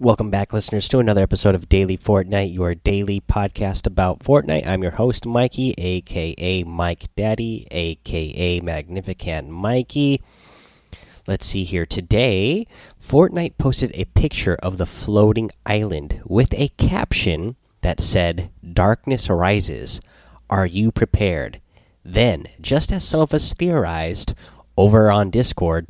Welcome back, listeners, to another episode of Daily Fortnite, your daily podcast about Fortnite. I'm your host, Mikey, aka Mike Daddy, aka Magnificent Mikey. Let's see here. Today, Fortnite posted a picture of the floating island with a caption that said, Darkness rises. Are you prepared? Then, just as some of us theorized over on Discord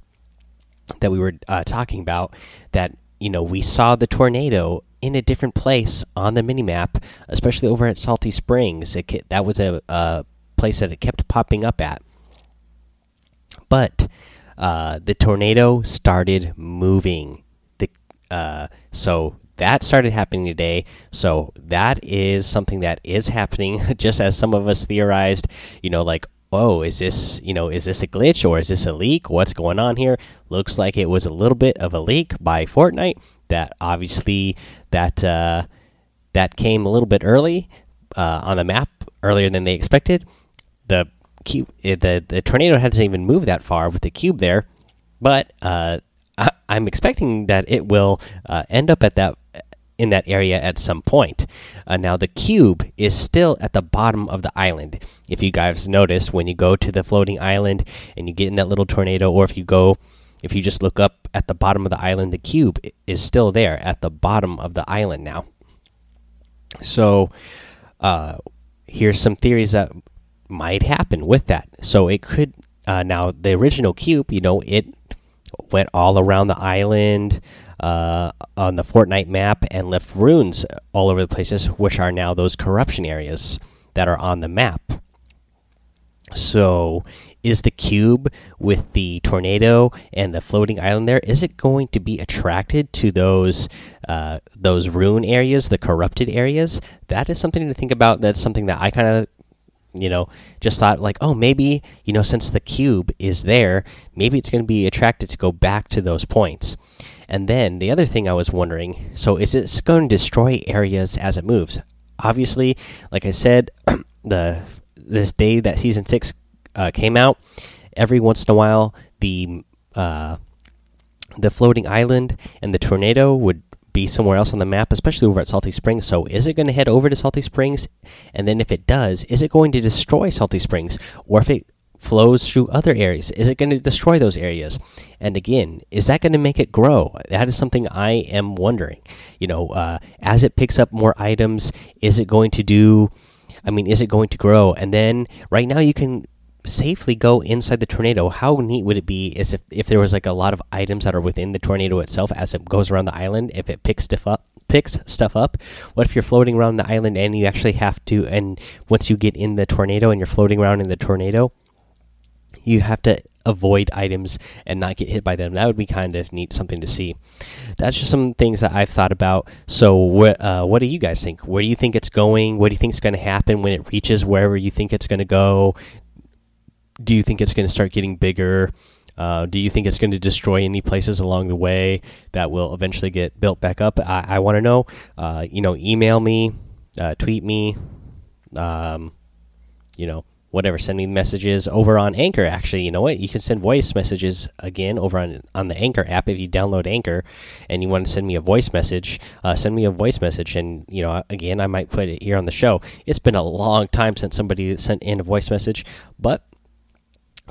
that we were uh, talking about, that you know, we saw the tornado in a different place on the minimap, especially over at Salty Springs. It, that was a, a place that it kept popping up at. But uh, the tornado started moving. The uh, so that started happening today. So that is something that is happening, just as some of us theorized. You know, like oh, is this you know is this a glitch or is this a leak? What's going on here? Looks like it was a little bit of a leak by Fortnite. That obviously that uh, that came a little bit early uh, on the map earlier than they expected. The cube, eh, the the tornado hasn't even moved that far with the cube there, but uh, I, am expecting that it will uh, end up at that in that area at some point. Uh, now, the cube is still at the bottom of the island. If you guys notice, when you go to the floating island and you get in that little tornado, or if you go, if you just look up at the bottom of the island, the cube is still there at the bottom of the island now. So, uh, here's some theories that might happen with that. So, it could, uh, now, the original cube, you know, it went all around the island uh, on the Fortnite map and left runes all over the places, which are now those corruption areas that are on the map. So, is the cube with the tornado and the floating island there? Is it going to be attracted to those uh, those rune areas, the corrupted areas? That is something to think about. That's something that I kind of you know just thought like oh maybe you know since the cube is there maybe it's going to be attracted to go back to those points and then the other thing I was wondering so is it going to destroy areas as it moves? Obviously, like I said, the this day that season six uh, came out, every once in a while the uh, the floating island and the tornado would be somewhere else on the map, especially over at Salty Springs. So, is it going to head over to Salty Springs? And then, if it does, is it going to destroy Salty Springs? Or if it flows through other areas? Is it going to destroy those areas? And again, is that going to make it grow? That is something I am wondering. You know, uh, as it picks up more items, is it going to do? I mean, is it going to grow? And then right now you can safely go inside the tornado. How neat would it be is if if there was like a lot of items that are within the tornado itself as it goes around the island? If it picks stuff up, picks stuff up. What if you're floating around the island and you actually have to? And once you get in the tornado and you're floating around in the tornado you have to avoid items and not get hit by them. That would be kind of neat, something to see. That's just some things that I've thought about. So, what uh, what do you guys think? Where do you think it's going? What do you think is going to happen when it reaches wherever you think it's going to go? Do you think it's going to start getting bigger? Uh, do you think it's going to destroy any places along the way that will eventually get built back up? I, I want to know. Uh, you know, email me, uh, tweet me. Um, you know, whatever sending messages over on anchor actually you know what you can send voice messages again over on on the anchor app if you download anchor and you want to send me a voice message uh, send me a voice message and you know again i might put it here on the show it's been a long time since somebody sent in a voice message but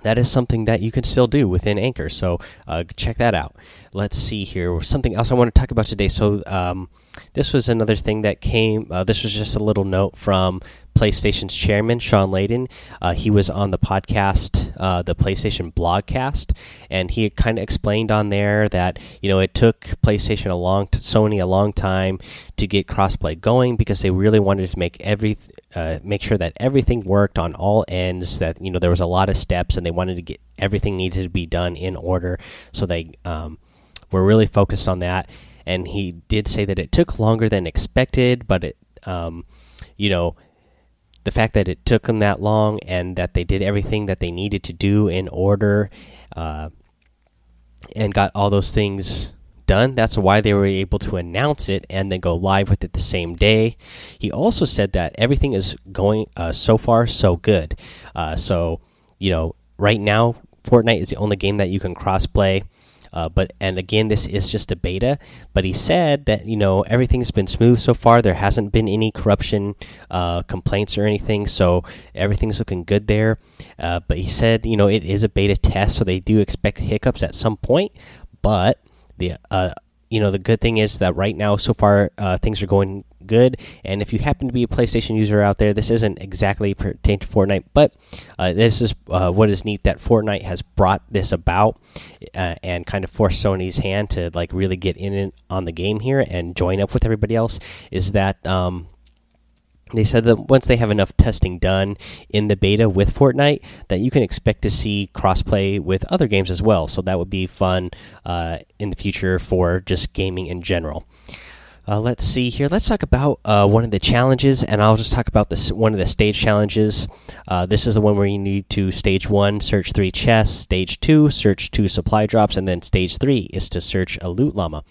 that is something that you can still do within Anchor. So uh, check that out. Let's see here. Something else I want to talk about today. So um, this was another thing that came. Uh, this was just a little note from PlayStation's chairman, Shawn Layden. Uh, he was on the podcast, uh, the PlayStation Blogcast, and he kind of explained on there that you know it took PlayStation a long, Sony a long time to get crossplay going because they really wanted to make every, uh, make sure that everything worked on all ends. That you know there was a lot of steps, and they wanted to get everything needed to be done in order. So they um, were really focused on that. And he did say that it took longer than expected, but it, um, you know the fact that it took them that long and that they did everything that they needed to do in order uh, and got all those things done. That's why they were able to announce it and then go live with it the same day. He also said that everything is going uh, so far so good. Uh, so, you know, right now, Fortnite is the only game that you can cross play Uh, but and again, this is just a beta. But he said that you know everything's been smooth so far. There hasn't been any corruption uh, complaints or anything, so everything's looking good there. Uh, but he said you know it is a beta test, so they do expect hiccups at some point. But the uh, you know the good thing is that right now so far uh, things are going good. And if you happen to be a playstation user out there this isn't exactly pertain to fortnite but uh, this is uh, what is neat that fortnite has brought this about uh, and kind of forced sony's hand to like really get in on the game here and join up with everybody else is that um, they said that once they have enough testing done in the beta with Fortnite, that you can expect to see crossplay with other games as well. So that would be fun uh, in the future for just gaming in general. Uh, let's see here. Let's talk about uh, one of the challenges, and I'll just talk about this one of the stage challenges. Uh, this is the one where you need to stage one, search three chests. Stage two, search two supply drops, and then stage three is to search a loot llama.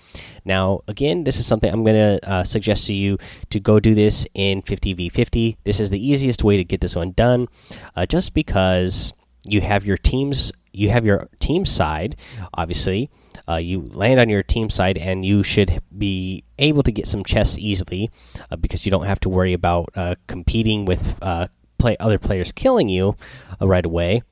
Now, again, this is something I'm going to uh, suggest to you to go do this in 50v50. This is the easiest way to get this one done, uh, just because you have your teams, you have your team side, obviously uh, you land on your team side and you should be able to get some chests easily uh, because you don't have to worry about uh, competing with uh, play other players killing you uh, right away.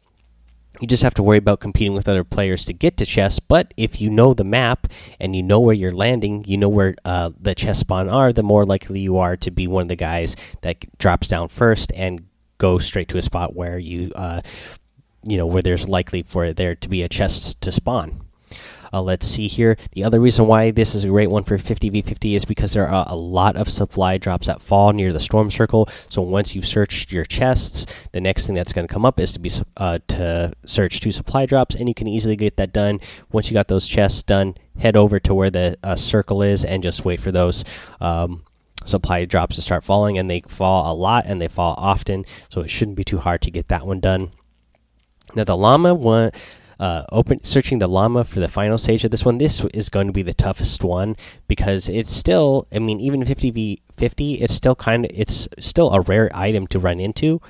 You just have to worry about competing with other players to get to chests. But if you know the map and you know where you're landing, you know where uh, the chest spawn are, the more likely you are to be one of the guys that drops down first and go straight to a spot where you, you know, where there's likely for there to be a chest to spawn. Uh, let's see here. The other reason why this is a great one for 50v50 is because there are a lot of supply drops that fall near the storm circle. So once you've searched your chests, the next thing that's going to come up is to be uh, to search two supply drops, and you can easily get that done. Once you got those chests done, head over to where the uh, circle is and just wait for those. Um, supply drops to start falling and they fall a lot and they fall often so it shouldn't be too hard to get that one done now the llama one uh, open searching the llama for the final stage of this one. This is going to be the toughest one because it's still. I mean, even 50 v 50, it's still kind of it's still a rare item to run into.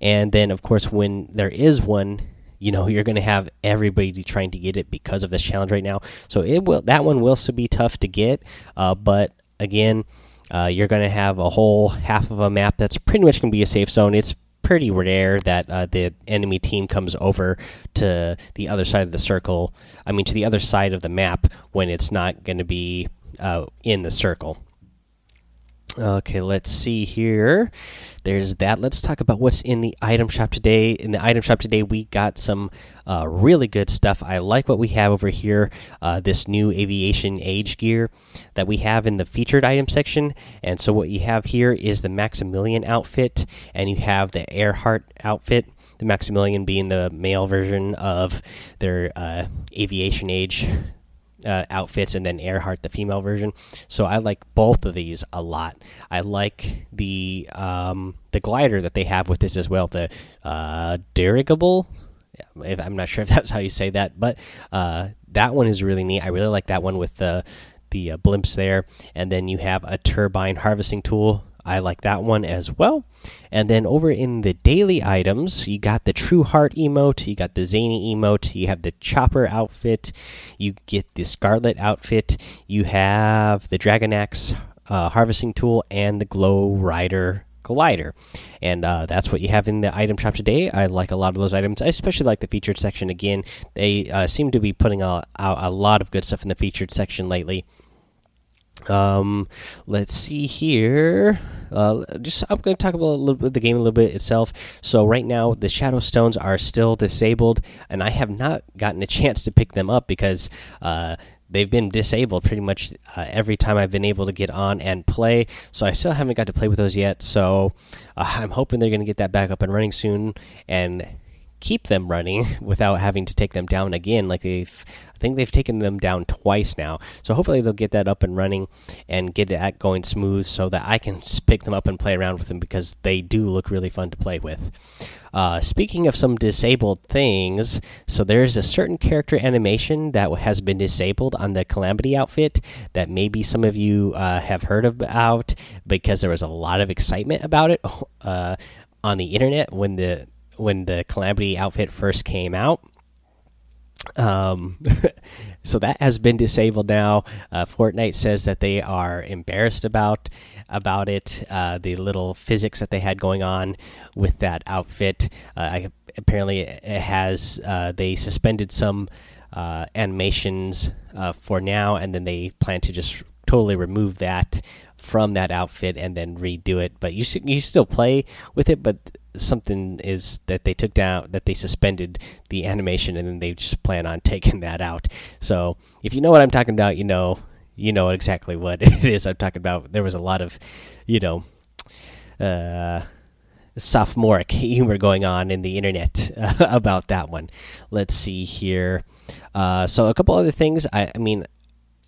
And then, of course, when there is one you know you're going to have everybody trying to get it because of this challenge right now so it will that one will still be tough to get uh, but again uh, you're going to have a whole half of a map that's pretty much going to be a safe zone it's pretty rare that uh, the enemy team comes over to the other side of the circle. I mean, to the other side of the map when it's not going to be uh, in the circle. Okay, let's see here. There's that. Let's talk about what's in the item shop today. In the item shop today, we got some uh, really good stuff. I like what we have over here. Uh, this new aviation age gear that we have in the featured item section. And so, what you have here is the Maximilian outfit, and you have the Earhart outfit. The Maximilian being the male version of their uh, aviation age uh, outfits and then Earhart the female version. So I like both of these a lot. I like the um, the glider that they have with this as well. The uh, dirigible. If, I'm not sure if that's how you say that, but uh, that one is really neat. I really like that one with the the uh, blimps there, and then you have a turbine harvesting tool I like that one as well. And then over in the daily items, you got the True Heart emote, you got the Zany emote, you have the Chopper outfit, you get the Scarlet outfit, you have the Dragon Axe uh, harvesting tool, and the Glow Rider glider. And uh, that's what you have in the item shop today. I like a lot of those items. I especially like the featured section. Again, they uh, seem to be putting out a lot of good stuff in the featured section lately. Um, let's see here. Uh, just I'm going to talk about a little bit the game a little bit itself. So right now the Shadow Stones are still disabled, and I have not gotten a chance to pick them up because uh, they've been disabled pretty much uh, every time I've been able to get on and play. So I still haven't got to play with those yet. So uh, I'm hoping they're going to get that back up and running soon and keep them running without having to take them down again like they've I think they've taken them down twice now. So hopefully they'll get that up and running and get that going smooth so that I can pick them up and play around with them because they do look really fun to play with. Uh, speaking of some disabled things, so there's a certain character animation that has been disabled on the Calamity outfit that maybe some of you uh, have heard about because there was a lot of excitement about it uh, on the internet when the when the Calamity outfit first came out Um, so that has been disabled now. Uh, Fortnite says that they are embarrassed about about it. Uh, the little physics that they had going on with that outfit. Uh, I, apparently, it has uh, they suspended some uh, animations uh, for now, and then they plan to just totally remove that from that outfit and then redo it. But you you still play with it, but something is that they took down that they suspended the animation and then they just plan on taking that out. So if you know what I'm talking about, you know you know exactly what it is I'm talking about. There was a lot of, you know, uh, sophomoric humor going on in the internet about that one. Let's see here. Uh, so a couple other things. I, I mean,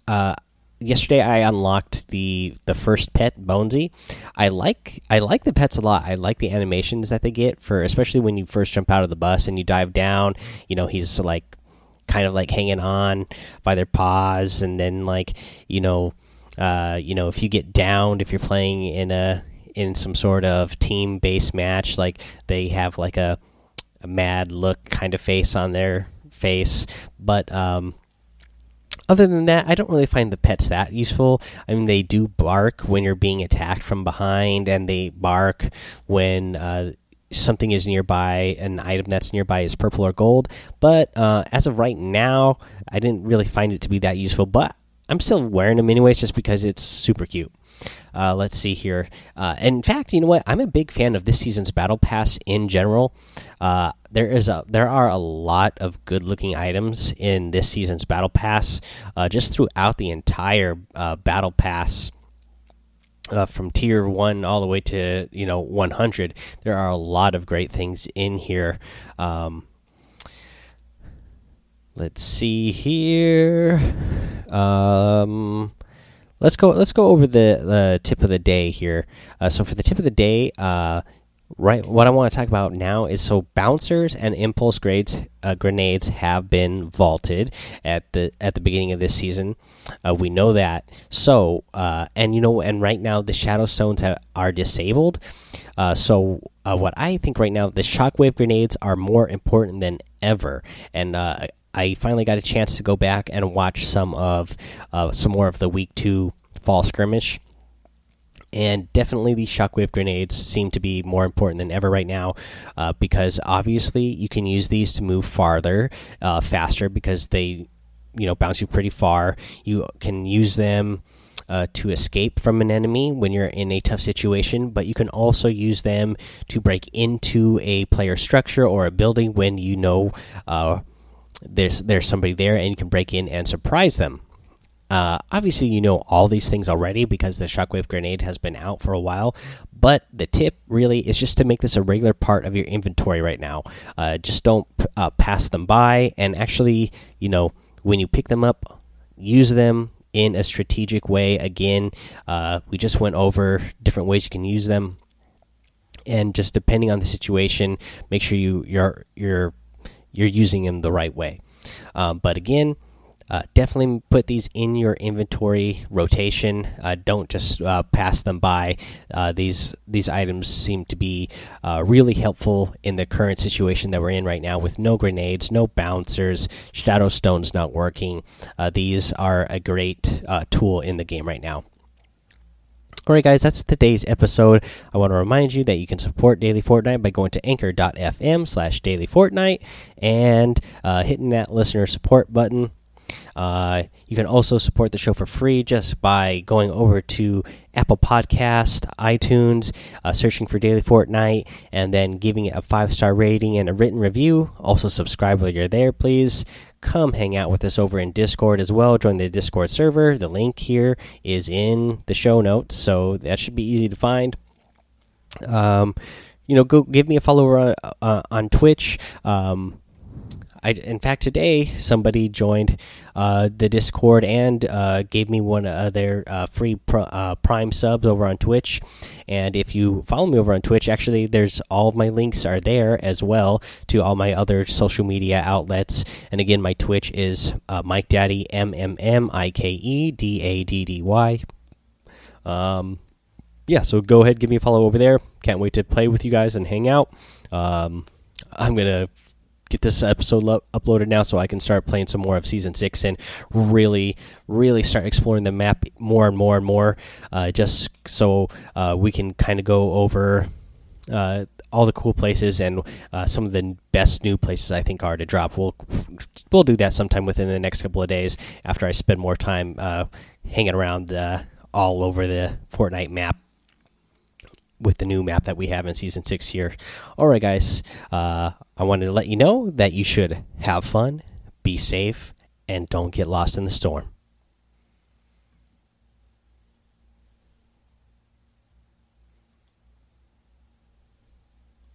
uh, yesterday I unlocked the the first pet Bonesy. I like I like the pets a lot. I like the animations that they get for especially when you first jump out of the bus and you dive down. You know, he's like kind of like hanging on by their paws and then like, you know, uh, you know, if you get downed if you're playing in a in some sort of team based match, like they have like a a mad look kind of face on their face, but um other than that, I don't really find the pets that useful. I mean, they do bark when you're being attacked from behind, and they bark when uh, something is nearby. An item that's nearby is purple or gold. But uh, as of right now, I didn't really find it to be that useful. But I'm still wearing them anyways, just because it's super cute. Uh, let's see here. Uh, in fact, you know what? I'm a big fan of this season's battle pass in general. Uh, there is a there are a lot of good looking items in this season's battle pass. Uh, just throughout the entire uh, battle pass. Uh, from tier one all the way to you know 100, there are a lot of great things in here. Um, let's see here. Um, let's go let's go over the tip of the day here. Uh, so for the tip of the day uh, right what i want to talk about now is so bouncers and impulse grades uh, grenades have been vaulted at the at the beginning of this season. Uh, we know that. So uh, and you know and right now the shadow stones are disabled. So what i think right now the shockwave grenades are more important than ever. And I finally got a chance to go back and watch some of uh, some more of the week two fall skirmish. And definitely, these shockwave grenades seem to be more important than ever right now, uh, because obviously you can use these to move farther, uh, faster, because they, you know, bounce you pretty far. You can use them uh, to escape from an enemy when you're in a tough situation, but you can also use them to break into a player structure or a building when you know uh, there's there's somebody there and you can break in and surprise them. Uh, obviously, you know all these things already because the shockwave grenade has been out for a while. But the tip really is just to make this a regular part of your inventory right now. Uh, just don't uh, pass them by, and actually, you know, when you pick them up, use them in a strategic way. Again, uh, we just went over different ways you can use them, and just depending on the situation, make sure you you're you're you're using them the right way. Um, but again, uh, definitely put these in your inventory rotation. Uh, don't just uh, pass them by. Uh, these these items seem to be uh, really helpful in the current situation that we're in right now, with no grenades, no bouncers, shadow stones not working. These are a great tool in the game right now. Alright, guys, that's today's episode. I want to remind you that you can support Daily Fortnite by going to anchor.fm slash daily fortnite and uh, hitting that listener support button. Uh, you can also support the show for free just by going over to Apple Podcast, iTunes, uh, searching for Daily Fortnite, and then giving it a five star rating and a written review. Also, subscribe while you're there, please. Come hang out with us over in Discord as well. Join the Discord server. The link here is in the show notes, so that should be easy to find. Um, you know, go give me a follower on, uh, on Twitch. Um, I, in fact, today somebody joined uh, the Discord and uh, gave me one of their uh, free pr uh, Prime subs over on Twitch. And if you follow me over on Twitch, actually, there's all of my links are there as well to all my other social media outlets. And again, my Twitch is uh, Mike Daddy M M M I K E D A D D Y. Um, yeah, so go ahead, give me a follow over there. Can't wait to play with you guys and hang out. Um, I'm gonna get this episode uploaded now so I can start playing some more of season six and really, really start exploring the map more and more and more. Uh, just so uh, we can kind of go over uh, all the cool places and uh, some of the best new places I think are to drop. We'll we'll do that sometime within the next couple of days after I spend more time uh, hanging around uh, all over the Fortnite map with the new map that we have in season six here. All right, guys, uh, I wanted to let you know that you should have fun, be safe, and don't get lost in the storm.